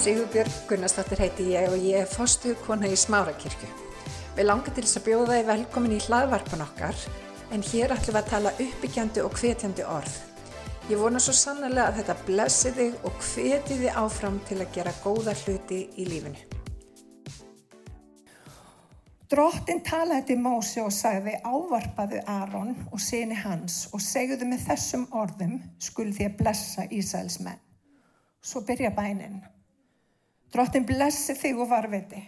Sigurbjörg Gunnarsdóttir heiti ég og ég er fostu kona í Smárakirkju. Við langar til þess að bjóða þið velkomin í hlaðvarpan okkar en hér ætlum við að tala uppbyggjandi og hvetjandi orð. Ég vona svo sannlega að þetta blessi þig og hveti þið áfram til að gera góða hluti í lífinu. Drottin talaði til Mósi og sagði ávarpaðu Aron og síni hans og segjuðu með þessum orðum skul því að blessa Ísæls menn. Svo byrja bænin. Drottin blessi þig og varviti.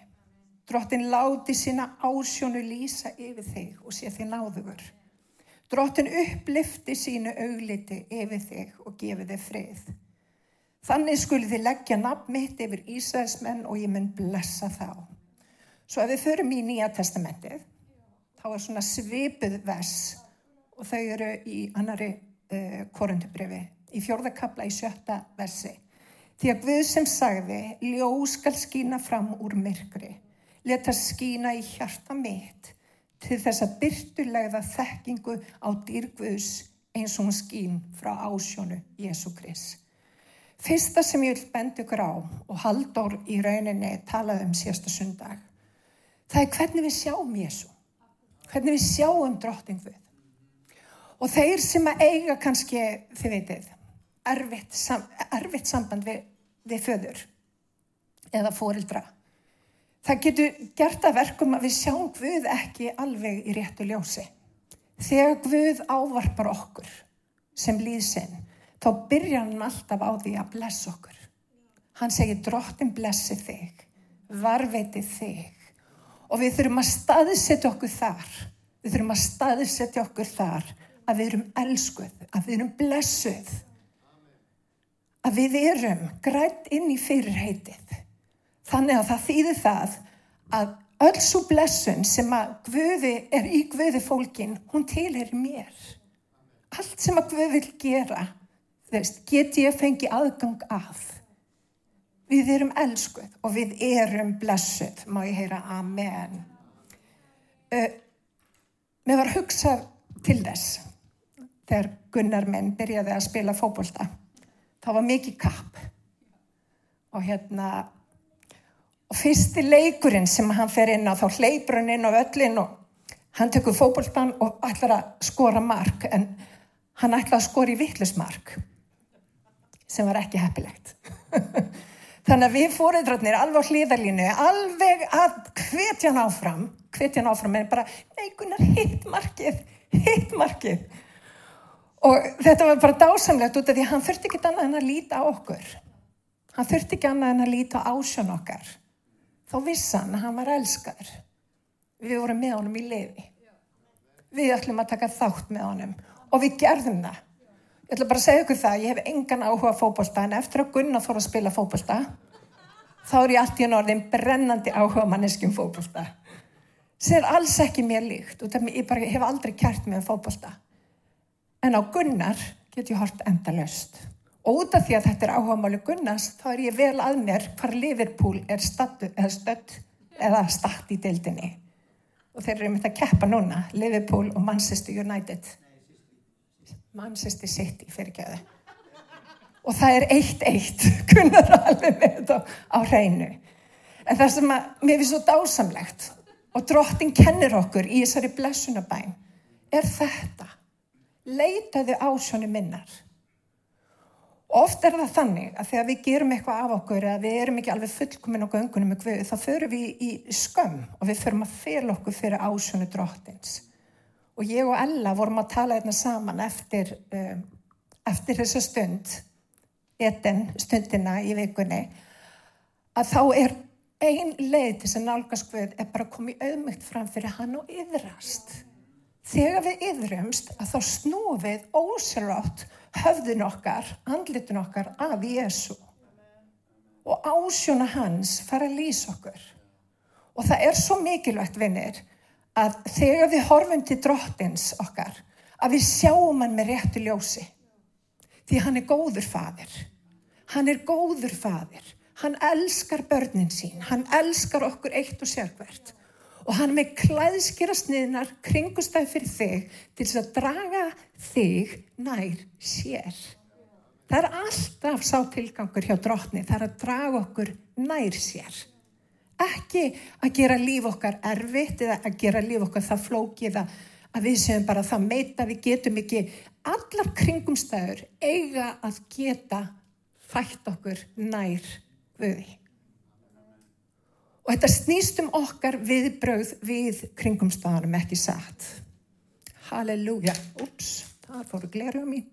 Drottin láti sína ásjónu lýsa yfir þig og sé þig náðugur. Drottin upplifti sínu augliti yfir þig og gefi þig frið. Þannig skuli þið leggja nafn mitt yfir Ísæðismenn og ég mun blessa þá. Svo ef við förum í Nýja testamentið, þá er svona svipuð vers og þau eru í annari uh, korundubrifi, í fjórðakabla í sjötta versi. Því að Guð sem sagði, ljós skal skína fram úr myrkri, leta skína í hjarta mitt til þess að byrtulegða þekkingu á dýrguðs eins og hún skín frá ásjónu Jésu Krist. Fyrsta sem ég vil benda ykkur á og Haldur í rauninni talaði um síðasta sundag það er hvernig við sjáum Jésu hvernig við sjáum drottinguð og þeir sem að eiga kannski, þið veitir erfitt, sam, erfitt samband við, við föður eða fórildra það getur gert að verkum að við sjáum Guð ekki alveg í réttu ljósi. Þegar Guð ávarpar okkur sem líðsinn þá byrjar hann alltaf á því að blessa okkur. Hann segir drottin blessi þig varveiti þig. Og við þurfum að staðsetja okkur þar við þurfum að staðsetja okkur þar að við erum elskuð, að við erum blessuð að við erum grætt inn í fyrirheitið þannig að það þýðir það að öll svo blessun sem að Guði er í Guði fólkin hún tilherir mér allt sem að Guði vil gera veist, get ég að fengi aðgang af Við erum elskuð og við erum blessuð, má ég heyra amen. Uh, mér var hugsað til þess þegar Gunnar minn byrjaði að spila fókbólta. Það var mikið kapp og hérna og fyrsti leikurinn sem hann fer inn á þá hleypur hann inn á öllin og hann tekur fókbóltan og ætlar að skora mark en hann ætlar að skora í vittlusmark sem var ekki heppilegt. Þannig að við fóreðröðnir alveg á hlýðarlínu, alveg að hvetja hann áfram, hvetja hann áfram, en bara, neikunar, hitt markið, hitt markið. Og þetta var bara dásamlegt út af því að hann þurfti ekki annað en að líta á okkur. Hann þurfti ekki annað en að líta ásjón okkar. Þá vissan að hann var elskaður. Við vorum með honum í liði. Við ætlum að taka þátt með honum og við gerðum það. Ég ætla bara að segja ykkur það, ég hef engan áhuga fókbólta en eftir að Gunnar fór að spila fókbólta þá er ég allt í norðin brennandi áhuga manneskjum fókbólta. Það er alls ekki mér líkt og ég bara, hef aldrei kært með fókbólta. En á Gunnar get ég hort enda löst. Og út af því að þetta er áhuga máli Gunnars þá er ég vel að mér hvar Liverpool er stödd eða statt í deildinni. Og þeir eru myndið að keppa núna, Liverpool og Manchester United. Manchester City fyrir ekki að það. Og það er eitt eitt, kunnar alveg með þetta á hreinu. En það sem að mér finnst svo dásamlegt og drottin kennir okkur í þessari blessunabæn er þetta. Leitaðu ásjónu minnar. Oft er það þannig að þegar við gerum eitthvað af okkur eða við erum ekki alveg fullkominn á göngunum þá förum við í skömm og við förum að fela okkur fyrir ásjónu drottins og ég og Ella vorum að tala hérna saman eftir, um, eftir þessa stund, etten stundina í vikunni, að þá er ein leið til þess að nálgast Guð er bara að koma í auðmygt fram fyrir hann og yðrast. Þegar við yðrumst að þá snúum við ósjátt höfðin okkar, andlitin okkar af Jésu og ásjóna hans fara að lýsa okkur. Og það er svo mikilvægt vinnir að þegar við horfum til drottins okkar, að við sjáum hann með réttu ljósi. Því hann er góður fadir. Hann er góður fadir. Hann elskar börnin sín. Hann elskar okkur eitt og sérkvert. Og hann með klæðskera sniðnar kringustæð fyrir þig til þess að draga þig nær sér. Það er alltaf sá tilgangur hjá drottni, það er að draga okkur nær sér. Ekki að gera líf okkar erfitt eða að gera líf okkar það flókið að við séum bara það meita, við getum ekki allar kringumstæður eiga að geta fætt okkur nær Guði. Og þetta snýst um okkar viðbröð við kringumstæðanum ekki satt. Halleluja. Úps, það fóru gleru á mín.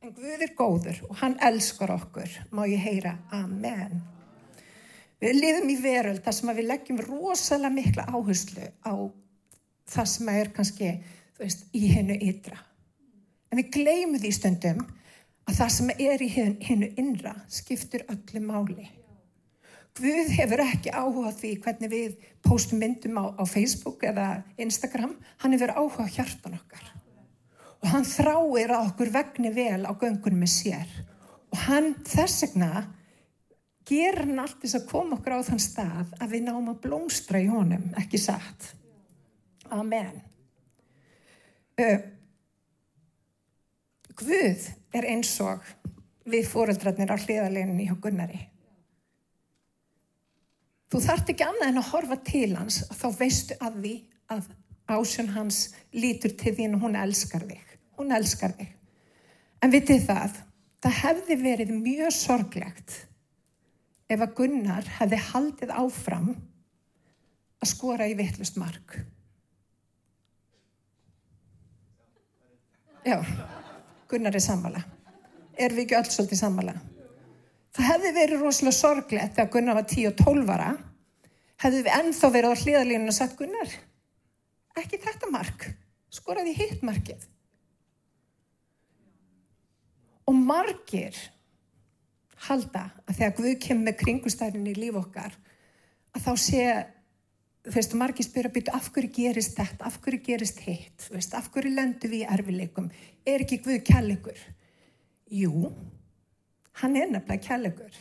En Guð er góður og hann elskar okkur, má ég heyra, amen. Við lifum í veröld þar sem við leggjum rosalega mikla áherslu á það sem er kannski, veist, í hennu ytra. En við gleymum því stundum að það sem er í hennu innra skiptur öllu máli. Guð hefur ekki áhuga því hvernig við postum myndum á, á Facebook eða Instagram, hann hefur áhuga hjartan okkar. Og hann þráir að okkur vegni vel á göngunum með sér. Og hann þess vegna ger hann allt þess að koma okkur á þann stað að við náum að blómstra í honum, ekki satt? Amen. Uh, Guð er eins og við fóreldrarnir á hliðaleginni hjá Gunnari Þú þart ekki annað en að horfa til hans þá veistu að því að ásjön hans lítur til þín og hún elskar þig hún elskar þig. En vitið það, það hefði verið mjög sorglegt ef að Gunnar hefði haldið áfram að skora í vittlust mark. Já, Gunnar er samvala. Er við ekki öll svolítið samvala? Það hefði verið rosalega sorglegt þegar Gunnar var 10 og 12 ára. Hefði við ennþá verið á hliðalínu og sagt Gunnar, ekki þetta mark, skoraði hitt markið. Og margir halda að þegar Guð kemur með kringustæðin í líf okkar að þá sé, þú veist, margir spyrja býtu af hverju gerist þetta, af hverju gerist hitt, þú veist, af hverju lendu við í erfileikum, er ekki Guð kjallegur? Jú, hann er nefnilega kjallegur.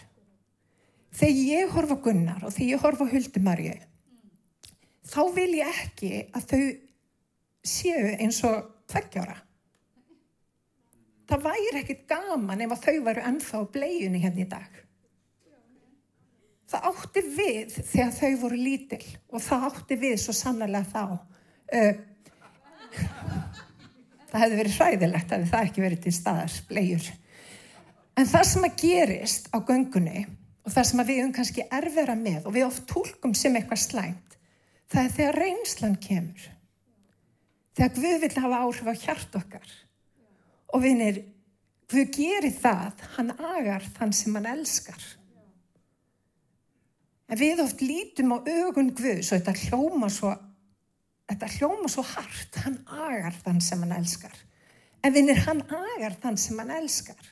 Þegar ég horfa Gunnar og þegar ég horfa Huldumarju, þá vil ég ekki að þau séu eins og tveggjára það væri ekkit gaman ef að þau varu ennþá bleiunni hérna í dag. Það átti við þegar þau voru lítil og það átti við svo sannlega þá. Uh, það hefði verið hræðilegt að það ekki verið til staðar bleiur. En það sem að gerist á göngunni og það sem að við um kannski erfera með og við oft tólkum sem eitthvað slæmt, það er þegar reynslan kemur. Þegar Guð vil hafa áhrif á hjart okkar og vinir, Guð gerir það, hann agar þann sem hann elskar. En við oft lítum á augun Guð, svo þetta hljóma svo, þetta hljóma svo hart, hann agar þann sem hann elskar. En vinir, hann agar þann sem hann elskar.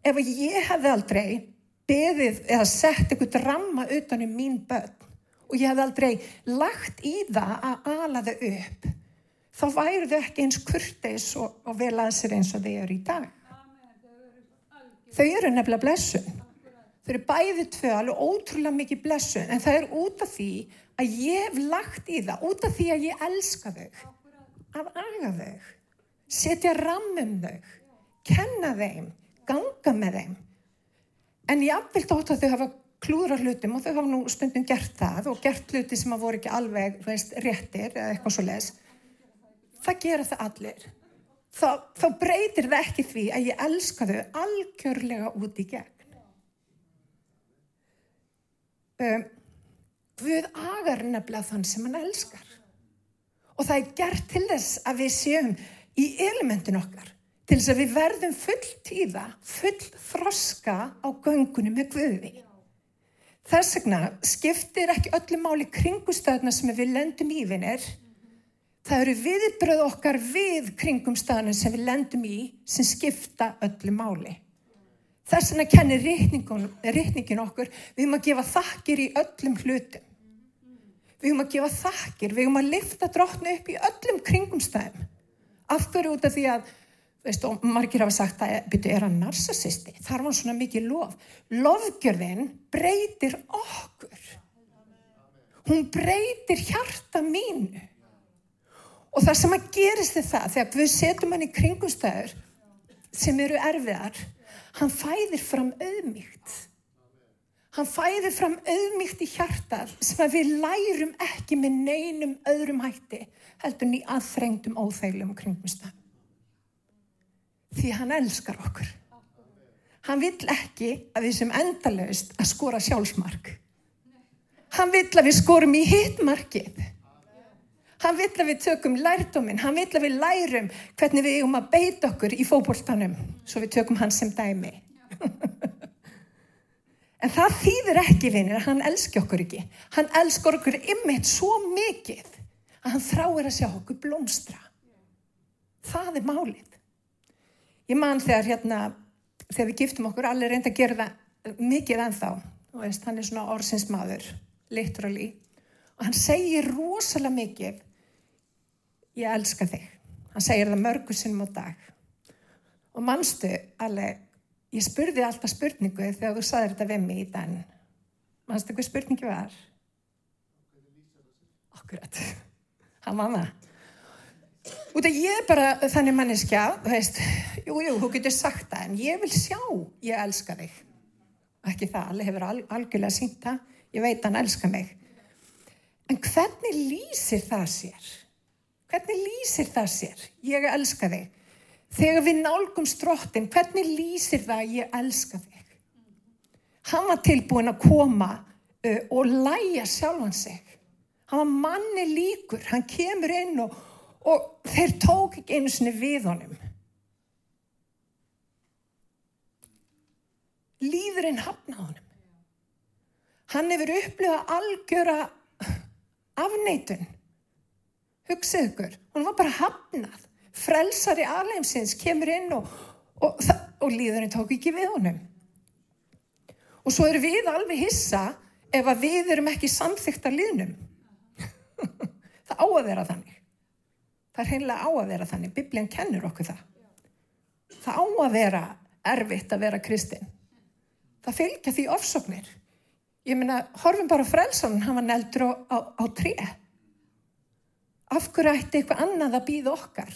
Ef ég hefði aldrei beðið eða sett eitthvað ramma utanum mín börn og ég hefði aldrei lagt í það að ala þau upp, þá væru þau ekki eins kurteis og, og vel að sér eins og þau eru í dag. Þau eru nefnilega blessun. Þau eru bæði tvö alveg ótrúlega mikið blessun en það er út af því að ég hef lagt í það, út af því að ég elska þau, að aga þau, setja rammum þau, kenna þeim, ganga með þeim. En ég afvilt átt að þau hafa klúðra hlutum og þau hafa nú stundum gert það og gert hluti sem að voru ekki alveg veist, réttir eða eitthvað svo les það gera það allir. Þá, þá breytir það ekki því að ég elska þau algjörlega út í gegn. Um, Guð agar nefnilega þann sem hann elskar. Og það er gert til þess að við séum í elementin okkar til þess að við verðum full tíða, full þroska á göngunum með Guði. Þess vegna skiptir ekki öllu máli kringustöðna sem við lendum í vinnir Það eru viðbröð okkar við kringum staðnum sem við lendum í sem skipta öllu máli. Þess vegna kennir rítningin okkur, við höfum að gefa þakkir í öllum hlutum. Við höfum að gefa þakkir, við höfum að lifta drotnu upp í öllum kringum staðum. Af hverju út af því að, veist, og margir hafa sagt að byrju er hann narsasisti, þar var svona mikið lof. Lofgjörðin breytir okkur. Hún breytir hjarta mínu. Og það sem að gerist er það, þegar við setjum hann í kringumstæður, sem eru erfiðar, hann fæðir fram auðmíkt. Hann fæðir fram auðmíkt í hjartað sem að við lærum ekki með neinum öðrum hætti heldur ný aðþrengdum óþægilegum kringumstæðum. Því hann elskar okkur. Hann vill ekki að við sem endalaust að skora sjálfsmark. Hann vill að við skorum í hittmarkið. Hann vill að við tökum lærdóminn, hann vill að við lærum hvernig við eigum að beita okkur í fókbóltanum, svo við tökum hann sem dæmi. en það þýðir ekki, vinir, að hann elski okkur ekki. Hann elskar okkur ymmit svo mikið að hann þráir að sjá okkur blómstra. Það er málið. Ég man þegar, hérna, þegar við giftum okkur, allir reynda að gera það mikið ennþá. Veist, hann er svona orsinsmaður, literally. Og hann segir rosalega mikið ég elska þig. Hann segir það mörgur sinnum á dag. Og mannstu alveg, ég spurði alltaf spurningu þegar þú saði þetta við mig í den. Mannstu hvað spurningi var? Akkurat. Hann það. Út af ég er bara þannig manneskja, þú veist, jú, jú, þú getur sagt það, en ég vil sjá, ég elska þig. Ekki það, allir hefur algjörlega sínt það, ég veit hann elska mig. En hvernig lýsir það sér? Hvernig lýsir það sér? Ég elska þig. Þegar við nálgum strottin, hvernig lýsir það að ég elska þig? Hann var tilbúin að koma uh, og læja sjálfan sig. Hann var manni líkur, hann kemur inn og, og þeir tók ekki einu sinni við honum. Líðurinn hafna honum. Hann hefur upplifað algjöra afneitun. Hugsið ykkur, hún var bara hafnað. Frelsari alheimsins kemur inn og, og, og líðurinn tók ekki við honum. Og svo er við alveg hissa ef að við erum ekki samþygt að líðnum það á að vera þannig það er heimlega á að vera þannig biblían kennur okkur það það á að vera erfitt að vera kristinn það fylgja því ofsóknir ég meina, horfum bara frelsanum hann var neldur á, á, á tré af hverju ætti eitthvað annað að býða okkar?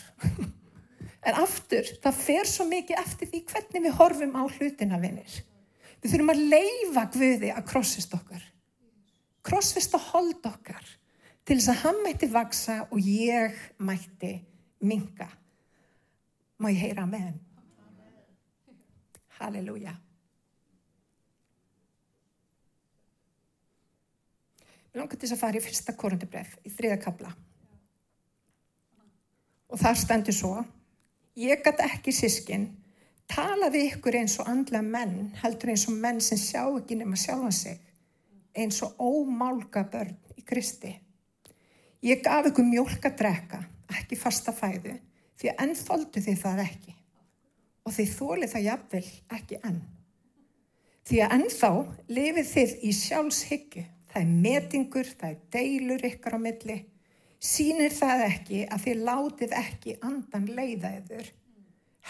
en aftur, það fer svo mikið eftir því hvernig við horfum á hlutina vinnir. Við þurfum að leifa Guði að krossist okkar. Krossist að holda okkar til þess að hann mætti vaksa og ég mætti minga. Má ég heyra með henn? Halleluja. Við langar til þess að fara í fyrsta korundibref í þriða kabla og þar stendur svo ég gæti ekki sískin tala við ykkur eins og andla menn heldur eins og menn sem sjá ekki nema sjálfa sig eins og ómálga börn í Kristi ég gaf ykkur mjölk að drekka ekki fasta fæðu því að ennþóldu þið það ekki. Og þið þólið það jafnvel ekki enn. Því að ennþá lifið þið í sjálfshyggju það er metingur, það er deilur ykkar á milli. Sínir það ekki að þið látið ekki andan leiða yfir,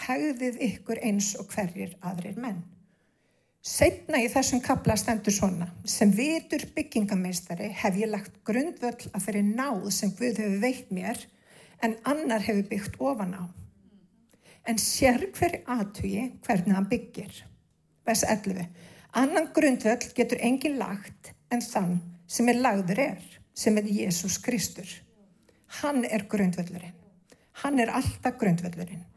hegðið ykkur eins og hverjir aðrir menn. Setna í þessum kapla stendur svona, sem vitur byggingameistari hef ég lagt grundvöll að fyrir náð sem Guð hefur veitt mér, en annar hefur byggt ofan á. En sér hverju aðtugi hvernig hann byggir. Vers 11. Annan grundvöll getur engin lagt en þann sem er lagður er, sem er Jésús Kristur. Hann er grundvöllurinn. Hann er alltaf grundvöllurinn.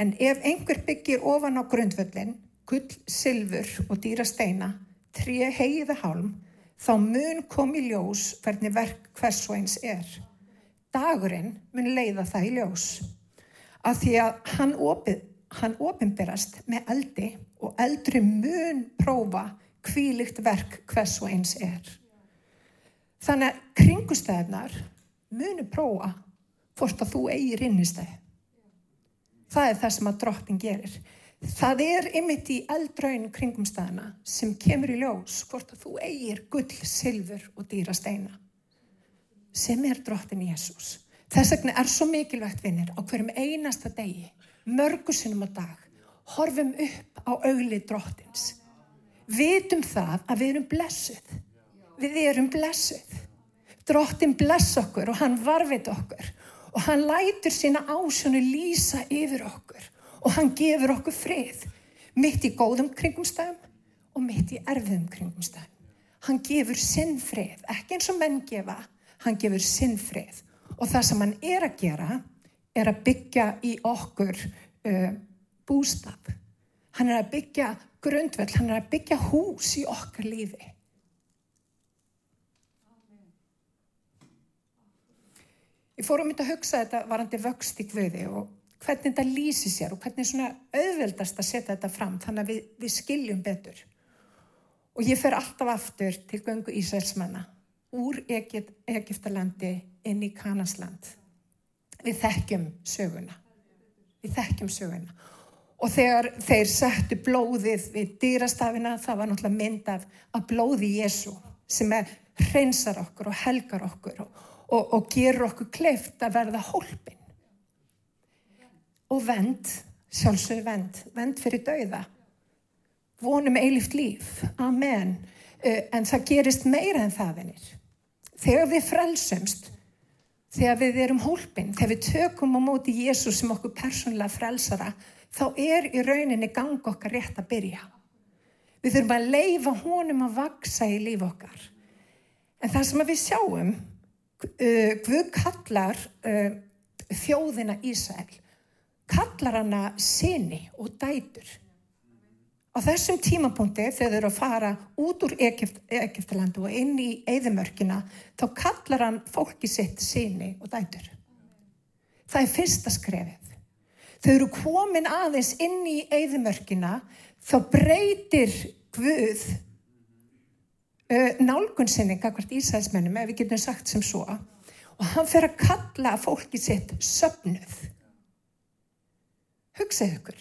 En ef einhver byggir ofan á grundvöllin, gull, silfur og dýra steina, tré heiða hálm, þá mun komi ljós hvernig verk hvers og eins er. Dagurinn mun leiða það í ljós. Af því að hann, opið, hann opinberast með eldi og eldri mun prófa kvílikt verk hvers og eins er. Þannig að kringustæðnar munu prófa hvort að þú eigir innistæði. Það er það sem að droppin gerir. Það er ymitt í eldraun kringumstæðina sem kemur í ljós hvort að þú eigir gull, silfur og dýra steina. Sem er droppin Jésús. Þess vegna er svo mikilvægt vinnir á hverjum einasta degi, mörgusinum á dag, horfum upp á augli drottins. Vitum það að við erum blessuð. Við erum blessuð drottin bless okkur og hann varfið okkur og hann lætur sína ásjónu lýsa yfir okkur Og hann gefur okkur frið mitt í góðum kringumstæðum og mitt í erfiðum kringumstæðum. Hann gefur sinn frið, ekki eins og menn gefa, hann gefur sinn frið. Og það sem hann er að gera er að byggja í okkur uh, bústaf. Hann er að byggja grundveld, hann er að byggja hús í okkar lífi. Ég fór um þetta að hugsa þetta varandi vöxt í Guði og hvernig þetta lýsi sér og hvernig svona auðveldast að setja þetta fram þannig að við, við skiljum betur. Og ég fer alltaf aftur til göngu Ísælsmanna úr Egiptalandi inn í Kanasland. Við þekkjum söguna. Við þekkjum söguna. Og þegar þeir settu blóðið við dýrastafina það var náttúrulega mynd af, af blóði Jésu sem er hreinsar okkur og helgar okkur og og, og gerur okkur kleift að verða hólpin. Og vend, sjálfsögur vend, vend fyrir dauða. Vonum eilift líf, amen. Uh, en það gerist meira en það vinnir. Þegar við frelsumst, þegar við erum hólpin, þegar við tökum á móti Jésús sem okkur persónulega frelsara, þá er í rauninni gang okkar rétt að byrja. Við þurfum að leifa honum að vaksa í líf okkar. En það sem við sjáum uh, Guð kallar uh, þjóðina Ísæl kallar hana sinni og dætur. Á þessum tímapunkti þegar þau eru að fara út úr Egypt, Egyptalandu og inn í Eðimörkina þá kallar hann fólki sitt sinni og dætur. Það er fyrsta skrefið. Þau eru komin aðeins inn í Eðimörkina þá breytir Guð uh, nálgun sinni kakvart Ísæðismennum ef við getum sagt sem svo og hann fer að kalla fólki sitt söpnuð hugsaðu ykkur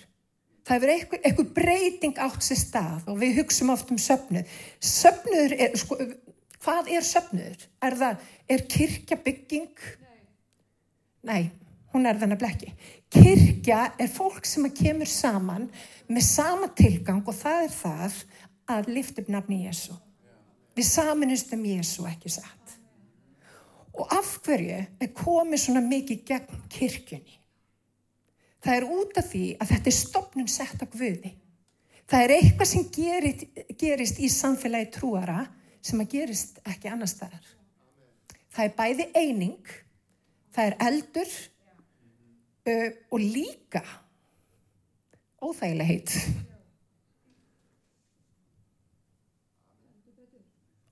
það hefur eitthvað, eitthvað breyting átt sér stað og við hugsaum oft um söpnuð söpnuður er sko, hvað er söpnuður? Er það, er kirkja bygging? Nei, hún er þannig blekki kirkja er fólk sem kemur saman með sama tilgang og það er það að lifta upp nafni Jésu Við saminust um Jésu ekki satt. Og af hverju er komið svona mikið gegn kirkjunni? Það er út af því að þetta er stopnum sett á Guði. Það er eitthvað sem gerist, gerist í samfélagi trúara sem að gerist ekki annar staðar. Það er bæði eining, það er eldur uh, og líka óþægileg heit.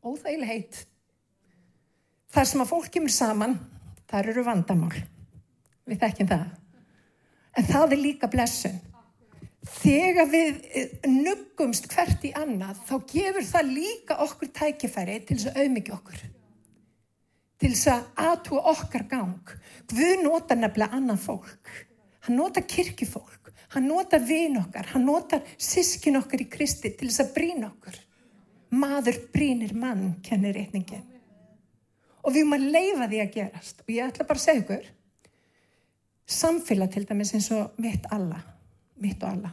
óþægileg heit. Þar sem að fólk kemur saman, þar eru vandamál. Við þekkjum það. En það er líka blessun. Þegar við eh, nuggumst hvert í annað, þá gefur það líka okkur tækifæri til þess að auðmyggja okkur. Til þess að aðtúa okkar gang. Guð nota nefnilega annan fólk. Hann nota kirkifólk. Hann nota vin okkar. Hann nota sískin okkar í Kristi til þess að brína okkur maður brínir mann, kennir reyningin. Og við erum að leifa því að gerast. Og ég ætla bara að segja ykkur, samfélag til dæmis eins og mitt alla, mitt og alla,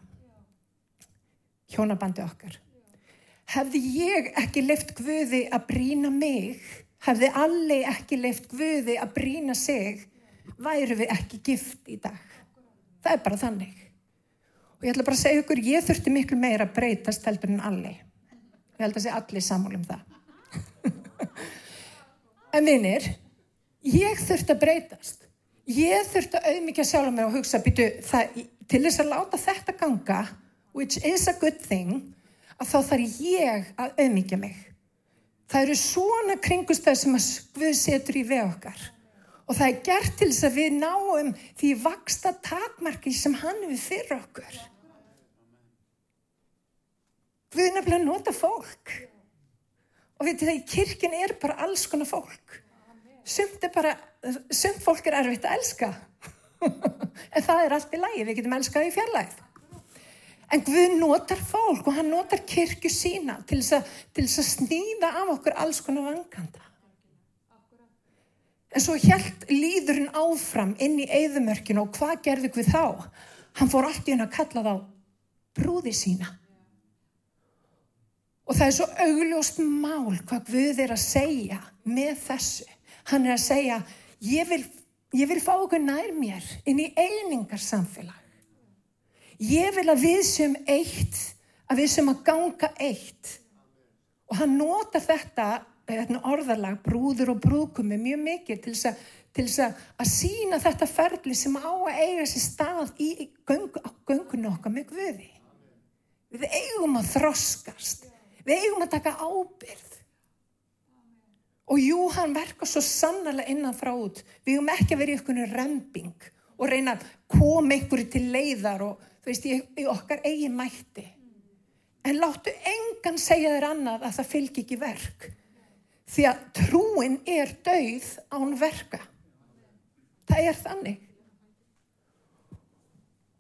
hjónabandi okkar. Hefði ég ekki leift Guði að brína mig, hefði allir ekki leift Guði að brína sig, væru við ekki gift í dag. Það er bara þannig. Og ég ætla bara að segja ykkur, ég þurfti miklu meira að breytast heldur en allir. Ég held að sé allir sammál um það. en vinnir, ég þurft að breytast. Ég þurft að auðmyggja sjálf mig og hugsa, býtu, það, til þess að láta þetta ganga, which is a good thing, að þá þarf ég að auðmyggja mig. Það eru svona kringustæð sem að Guð setur í við okkar. Og það er gert til þess að við náum því vaksta takmarki sem hann við fyrir okkur. Við erum nefnilega að nota fólk. Og við veitum það, í kirkinn er bara alls konar fólk. Sumt, bara, sumt fólk er erfitt að elska. en það er allt í lagi, við getum elskað í fjarlæð. En Guð notar fólk og hann notar kirkju sína til þess að snýða af okkur alls konar vanganda. En svo helt líðurinn áfram inn í eigðumörkinu og hvað gerði Guð þá? Hann fór allt í hún að kalla þá brúði sína. Og það er svo augljóst mál hvað Guð er að segja með þessu. Hann er að segja, ég vil, ég vil fá okkur nær mér inn í einingar samfélag. Ég vil að við sem eitt, að við sem að ganga eitt. Og hann notar þetta, þetta orðalag, brúður og brúkumi mjög mikið til þess að, að, að sína þetta ferli sem á að eiga sér stað í göngu, á göngun okkar með Guði. Við eigum að þroskast. Við eigum að taka ábyrð. Og jú, hann verkar svo sannlega innan frá út. Við eigum ekki að vera í einhvern remping og reyna að koma einhverju til leiðar og þú veist, í, í okkar eigin mætti. En láttu engan segja þér annað að það fylgir ekki verk. Því að trúin er dauð án verka. Það er þannig.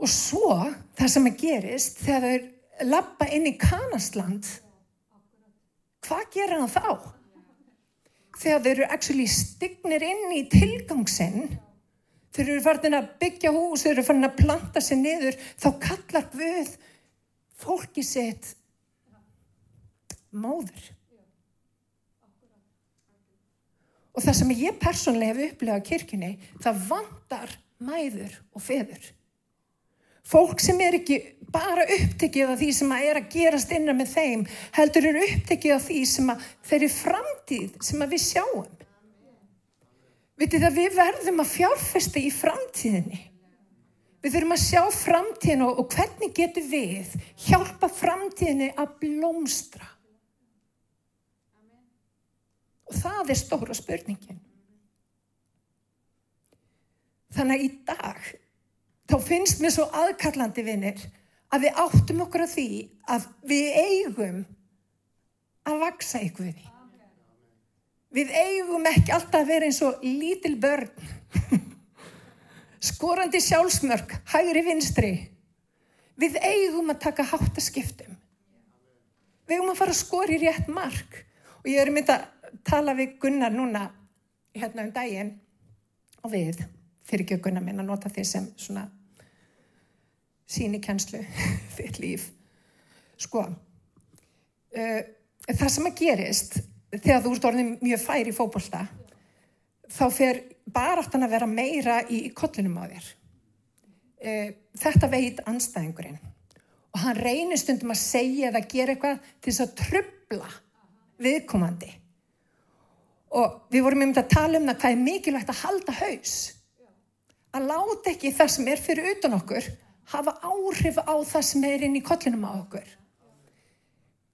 Og svo, það sem að gerist, þegar þau lappa inn í kanastland, hvað gerir hann þá? Þegar þeir eru actually stignir inn í tilgangsinn, þeir eru farin að byggja hús, þeir eru farin að planta sér niður, þá kallar Guð fólki sitt móður. Og það sem ég persónlega hef upplegað á kirkjunni, það vandar mæður og feður. Fólk sem er ekki bara upptekið af því sem að er að gerast innan með þeim, heldur eru upptekið af því sem að þeirri framtíð sem að við sjáum. Vitið að við verðum að fjárfesta í framtíðinni. Við þurfum að sjá framtíðinu og hvernig getur við hjálpa framtíðinni að blómstra. Og það er stóra spurningin. Þannig að í dag þá finnst mér svo aðkallandi vinnir að við áttum okkur á því að við eigum að vaksa ykkur við. Við eigum ekki alltaf að vera eins og lítil börn, skorandi sjálfsmörk, hægri vinstri. Við eigum að taka háttaskiptum. Við eigum að fara að skori rétt mark. Og ég er mynd að tala við Gunnar núna hérna um daginn og við, fyrir Gunnar minn að nota því sem svona síni kjenslu fyrir líf. Sko, uh, það sem að gerist þegar þú ert orðin mjög fær í fókbólta, þá fer baráttan að vera meira í kollinum á þér. Uh, þetta veit anstæðingurinn og hann reynir stundum að segja eða gera eitthvað til þess að trubla viðkomandi. Og við vorum um þetta að tala um það hvað er mikilvægt að halda haus. Að láta ekki það sem er fyrir utan okkur hafa áhrif á það sem er inn í kollinum á okkur.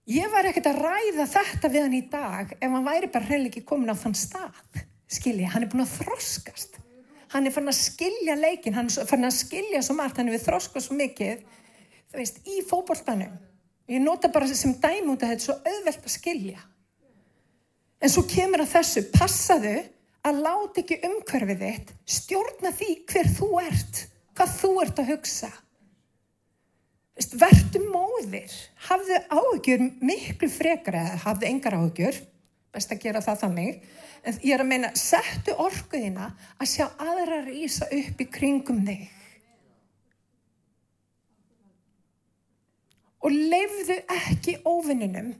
Ég var ekkert að ræða þetta við hann í dag ef hann væri bara reynilega ekki komin á þann stað. Skilji, hann er búin að þroskast. Hann er fann að skilja leikin, hann er fann að skilja svo margt, hann er við þroskast svo mikið, þú veist, í fókbóltanum. Ég nota bara sem dæm út að þetta svo auðvelt að skilja. En svo kemur að þessu, passaðu að láta ekki umhverfið þitt stjórna því hver þú ert hvað þú ert að hugsa. Vertu móðir, hafðu áhugjur miklu frekar eða hafðu engar áhugjur, best að gera það þannig, en ég er að meina, settu orkuðina að sjá aðra rýsa upp í kringum þig. Og leifðu ekki óvinninum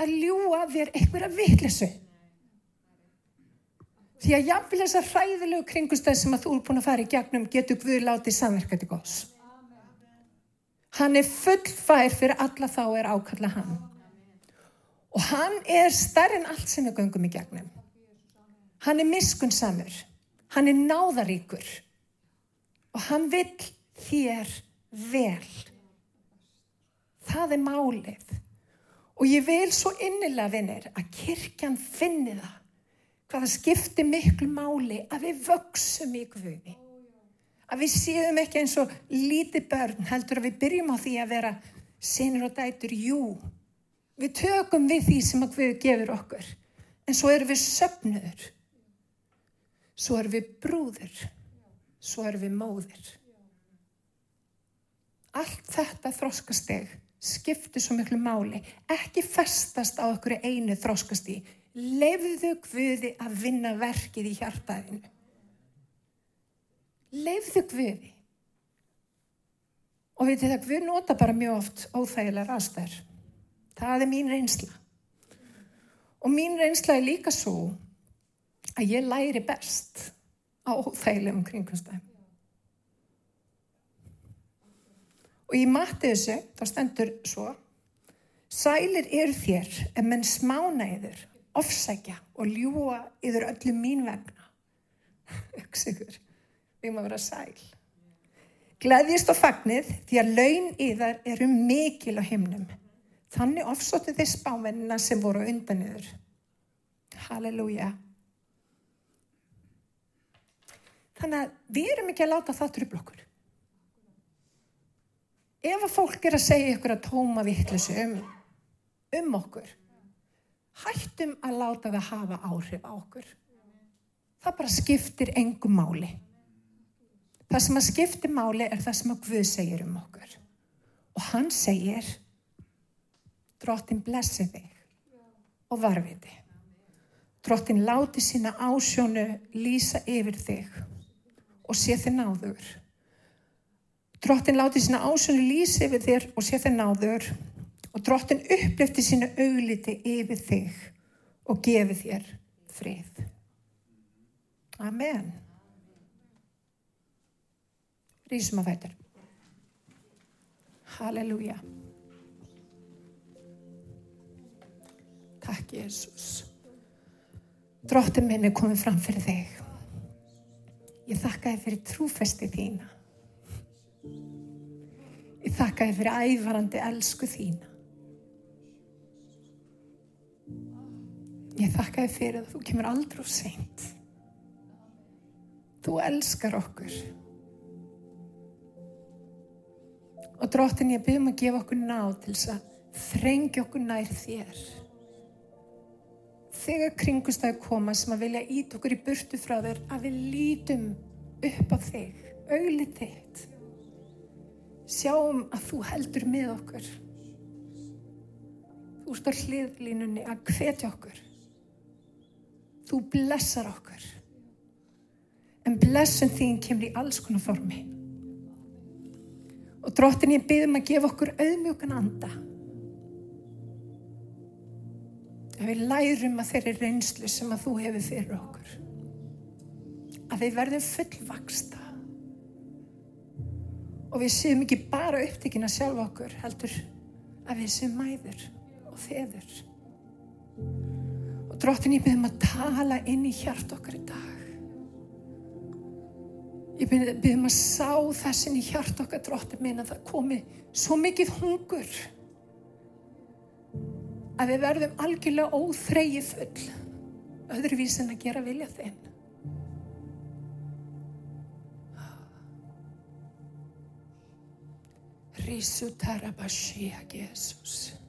að ljúa þér eitthvað vittlesu. Því að jafnvel þessar hræðilegu kringustæð sem að þú er búin að fara í gegnum getur Guð látið samverka til góðs. Hann er fullfær fyrir alla þá er ákalla hann. Og hann er stærri en allt sem við göngum í gegnum. Hann er miskunnsamur. Hann er náðaríkur. Og hann vil þér vel. Það er málið. Og ég vil svo innilega vinnir að kirkjan finni það hvaða skiptir miklu máli að við vöksum í Guði. Að við séum ekki eins og líti börn heldur að við byrjum á því að vera sinir og dætur, jú. Við tökum við því sem að Guði gefur okkur. En svo erum við söpnuður. Svo erum við brúður. Svo erum við móðir. Allt þetta þróskasteg skiptir svo miklu máli. Ekki festast á okkur einu þróskastegi Leifðu Guði að vinna verkið í hjartaðinu. Leifðu Guði. Og veitir það, Guð nota bara mjög oft óþægilega rastær. Það er mín reynsla. Og mín reynsla er líka svo að ég læri best á óþægilegum kringumstæðum. Og í Mattiðusu, þá stendur svo, sælir eru þér en menn smána yður, ofsækja og ljúa yður öllu mín vegna. Öksigur, við maður vera sæl. Gleðjist og fagnið því að laun yðar eru mikil á himnum. Þannig ofsóttu þeir spámennina sem voru undan yður. Halleluja. Þannig að við erum ekki að láta það trubla okkur. Ef að fólk er að segja ykkur að tóma vittlusu um, um okkur, hættum að láta það hafa áhrif á okkur. Það bara skiptir engum máli. Það sem að skiptir máli er það sem að Guð segir um okkur. Og hann segir, drottin blessi þig og varfið þig. Drottin láti sína ásjónu lýsa yfir þig og sé þið náður. Drottin láti sína ásönu lýsi yfir þér og sé þið náður og drottin upplefti sína augliti yfir þig og gefi þér frið. Amen. Rísum á fættur. Halleluja. Takk Jésús. Drottin minn er komið fram fyrir þig. Ég þakka þið fyrir trúfesti þína. Ég þakka þið fyrir ævarandi elsku þína. Ég þakka þið fyrir að þú kemur aldrei úr seint. Þú elskar okkur. Og dróttin ég byrjum að gefa okkur náð til þess að þrengja okkur nær þér. Þegar kringustæði koma sem að vilja ít okkur í burtu frá þér að við lítum upp á þig, auglið þitt. Sjáum að þú heldur með okkur. Þú á hliðlínunni að hvetja okkur. Þú blessar okkur. En blessun þín kemur í alls konar formi. Og dróttin ég byrðum að gefa okkur auðmjökan anda. Að við lærum að þeirri reynslu sem að þú hefur fyrir okkur. Að við verðum fullvaksta. Og við séum ekki bara upptekina sjálf okkur, heldur að við séum mæður og feður. Og dróttin ég byrðum að tala inn í hjart okkar í dag. Ég byrðum að sá þessin í hjart okkar dróttin minn að það komi svo mikið hungur að við verðum algjörlega óþreyji full öðruvís en að gera vilja þinn. Rísu tarabashia, Jésús.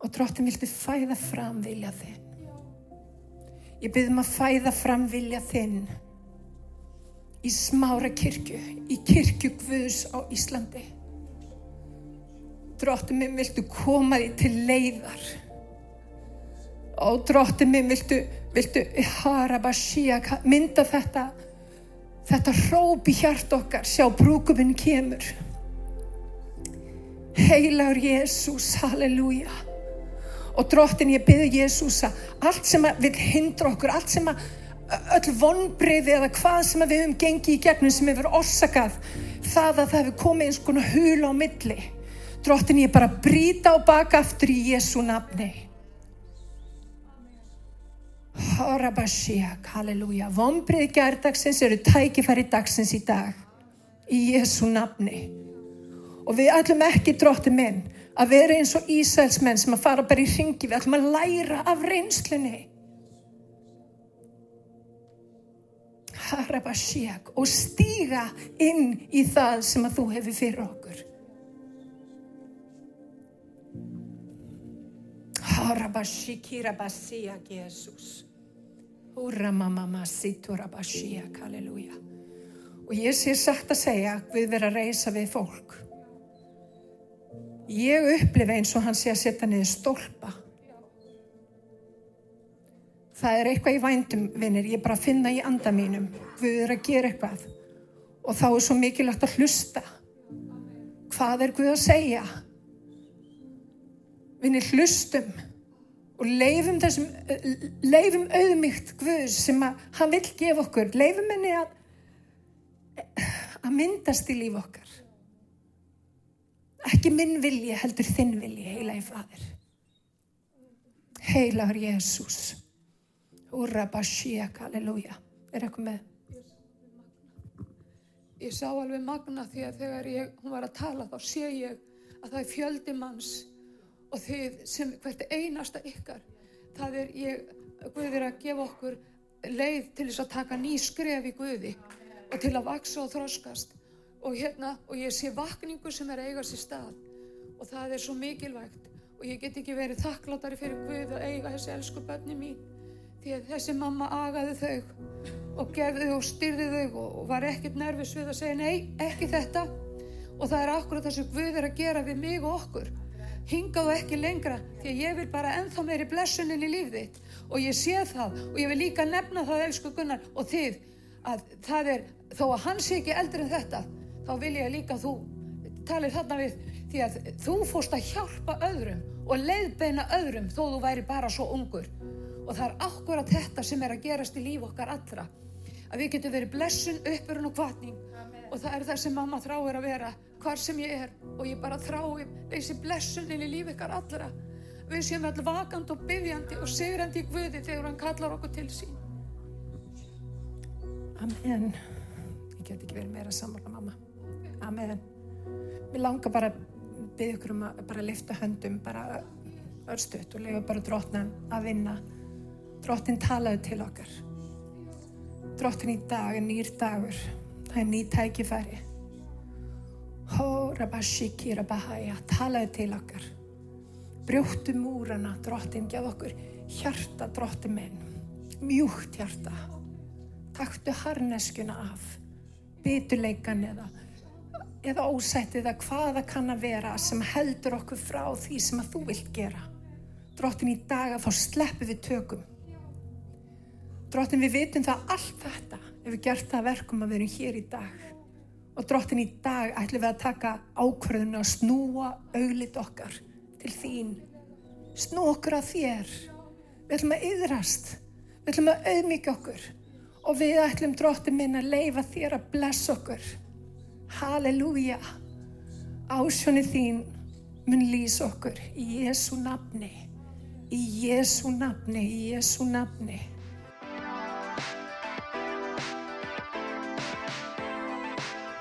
Og dróttin viltu fæða fram vilja þinn. Ég byrðum að fæða fram vilja þinn í smára kirkju, í kirkju Guðs á Íslandi. Dróttin minn viltu koma því til leiðar. Og dróttin minn viltu, viltu harabashia, mynda þetta, þetta hróp í hjart okkar, sjá brúkuminn kemur. Heilaur Jésús, halleluja. Og dróttin ég byrði Jésús að allt sem vil hindra okkur, allt sem að öll vonbreyði eða hvað sem við höfum gengið í gegnum sem hefur orsakað það að það hefur komið eins konar hula á milli. Dróttin ég bara brýta og baka aftur í Jésu nafni. Harabashiak, halleluja. Vonbreyði gerðdagsins eru tækifæri dagsins í dag í Jésu nafni. Og við ætlum ekki, dróttin minn, að vera eins og Ísælsmenn sem að fara bara í ringi. Við ætlum að læra af reynslunni. Harabashiak og stíga inn í það sem að þú hefur fyrir okkur. Harabashikirabasiak, Jésús. Húramamamasiturabashiak, halleluja. Og ég sé sagt að segja við vera að reysa við fólk. Ég upplifa eins og hann sé að setja niður stólpa. Það er eitthvað í vændum, vinnir, ég bara finna í anda mínum. Við erum að gera eitthvað. Og þá er svo mikilvægt að hlusta. Hvað er Guð að segja? Vinnir, hlustum og leifum þessum, leifum auðmygt Guð sem að hann vil gefa okkur. Leifum henni að, að myndast í líf okkar. Ekki minn vilji heldur þinn vilji, heilagi fadir. Heilagur Jésús. Úrra basíak, halleluja. Er eitthvað með? Ég sá alveg magna því að þegar ég, hún var að tala þá sé ég að það er fjöldi manns og þið sem hvert einasta ykkar, það er ég, Guð er að gefa okkur leið til þess að taka ný skref í Guði og til að vaksa og þroskast og hérna, og ég sé vakningu sem er að eiga sér stað. Og það er svo mikilvægt. Og ég get ekki verið þakklátari fyrir Guð að eiga þessi elsku bönni mín. Því að þessi mamma agaði þau og gefði þau og styrði þau og, var ekkert nervis við að segja nei, ekki þetta. Og það er akkurat það sem Guð er að gera við mig og okkur. Hingaðu ekki lengra. Því að ég vil bara ennþá meiri blessunin í líf þitt. Og ég sé það. Og ég vil líka nefna það elsku Gunnar og þið að það er þó að hann sé ekki eldri en þetta þá vil ég líka að þú talir þarna við því að þú fórst að hjálpa öðrum og leiðbeina öðrum þó þú væri bara svo ungur. Og það er akkurat þetta sem er að gerast í líf okkar allra. Að við getum verið blessun, uppurinn og kvartning og það er það sem mamma þráir að vera hvar sem ég er. Og ég bara þrái þessi blessunin í líf ykkar allra. Við séum all vakand og byggjandi og sigrandi í Guði þegar hann kallar okkur til sín. Amen. Ég get ekki verið meira saman mamma Amen. Mér langar bara að byggja ykkur um að bara lifta höndum bara örstuðt og lega bara drotnan að vinna. Drottin talaðu til okkar. Drottin í dag er nýr dagur. Það er ný tækifæri. Hó, rabashiki, rabahaya talaðu til okkar. Brjóttu múrana drottin, gef okkur hjarta drottin minn, mjúkt hjarta. Taktu harneskuna af. Bituleikan eða eða ósættið að hvaða kann að vera sem heldur okkur frá því sem að þú vilt gera drottin í dag að þá sleppu við tökum drottin við vitum það allt þetta ef við gert það verkum að við erum hér í dag og drottin í dag ætlum við að taka ákvörðinu að snúa auglit okkar til þín. Snú okkur að þér. Við ætlum að yðrast. Við ætlum að auðmíka okkur. Og við ætlum dróttin minn að leifa þér að blessa okkur. Halleluja. Ásjóni þín mun lýs okkur í Jésu nafni. Í Jésu nafni, í Jésu nafni.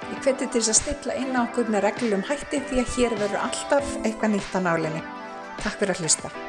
Ég hveti til þess að stilla inn á okkur með reglum hætti því að hér verður alltaf eitthvað nýtt á nálinni. Takk fyrir að hlusta.